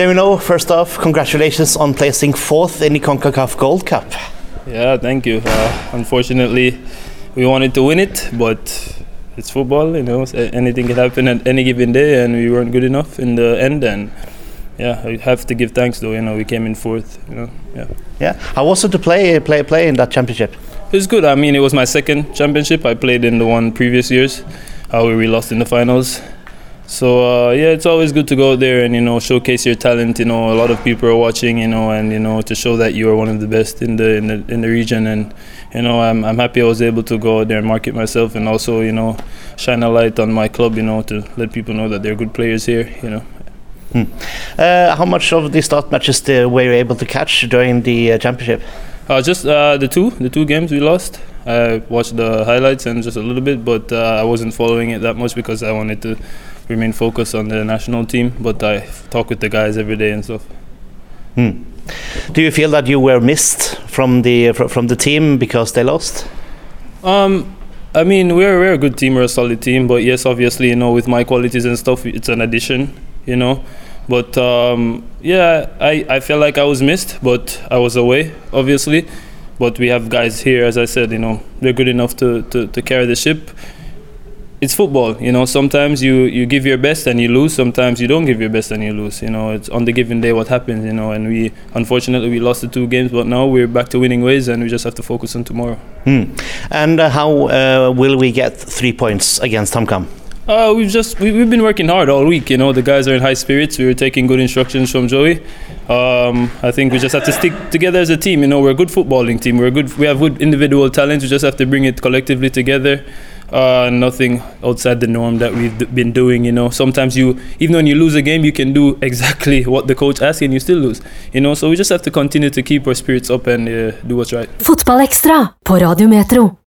Damion, first off, congratulations on placing fourth in the CONCACAF Gold Cup. Yeah, thank you. Uh, unfortunately, we wanted to win it, but it's football, you know, anything can happen at any given day, and we weren't good enough in the end. And yeah, I have to give thanks though. You know, we came in fourth. You know, yeah. Yeah. How was it to play play play in that championship? It was good. I mean, it was my second championship. I played in the one previous years, uh, where we lost in the finals. So uh, yeah, it's always good to go there and you know showcase your talent. You know, a lot of people are watching. You know, and you know to show that you are one of the best in the in the in the region. And you know, I'm I'm happy I was able to go out there and market myself and also you know shine a light on my club. You know, to let people know that they're good players here. You know. Hmm. Uh, how much of the start matches uh, were you able to catch during the uh, championship? Uh, just uh, the two, the two games we lost. I watched the highlights and just a little bit, but uh, I wasn't following it that much because I wanted to remain focused on the national team. But I talk with the guys every day and stuff. Hmm. Do you feel that you were missed from the from the team because they lost? Um, I mean, we're we're a good team, we're a solid team, but yes, obviously, you know, with my qualities and stuff, it's an addition, you know. But um, yeah, I, I felt like I was missed, but I was away, obviously. But we have guys here, as I said, you know, they're good enough to, to, to carry the ship. It's football, you know. Sometimes you, you give your best and you lose. Sometimes you don't give your best and you lose. You know, it's on the given day what happens. You know, and we unfortunately we lost the two games, but now we're back to winning ways, and we just have to focus on tomorrow. Hmm. And uh, how uh, will we get three points against HamKam? Uh, we've just we, have been working hard all week. You know, the guys are in high spirits. We were taking good instructions from Joey. Um, I think we just have to stick together as a team. You know, we're a good footballing team. We're good. We have good individual talents. We just have to bring it collectively together. Uh, nothing outside the norm that we've d- been doing. You know, sometimes you even when you lose a game, you can do exactly what the coach asks, and you still lose. You know, so we just have to continue to keep our spirits up and uh, do what's right. Fotball Extra på Radio Metro.